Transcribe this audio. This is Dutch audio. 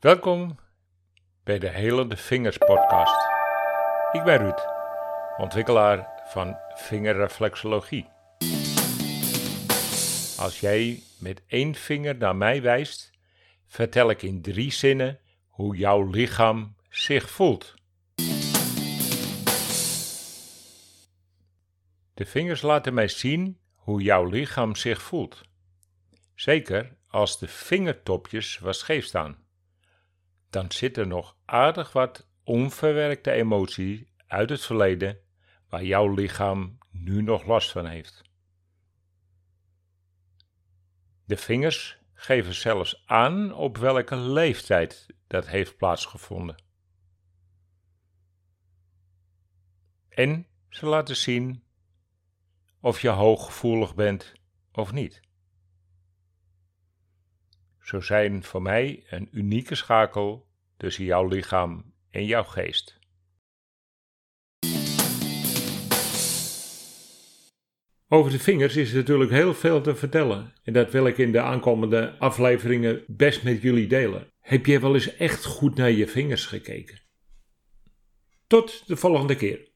Welkom bij de Helende Vingers podcast. Ik ben Ruud, ontwikkelaar van vingerreflexologie. Als jij met één vinger naar mij wijst, vertel ik in drie zinnen hoe jouw lichaam zich voelt. De vingers laten mij zien hoe jouw lichaam zich voelt. Zeker als de vingertopjes wat scheef staan dan zit er nog aardig wat onverwerkte emotie uit het verleden waar jouw lichaam nu nog last van heeft. De vingers geven zelfs aan op welke leeftijd dat heeft plaatsgevonden. En ze laten zien of je hooggevoelig bent of niet. Zo zijn voor mij een unieke schakel tussen jouw lichaam en jouw geest. Over de vingers is natuurlijk heel veel te vertellen en dat wil ik in de aankomende afleveringen best met jullie delen. Heb je wel eens echt goed naar je vingers gekeken? Tot de volgende keer.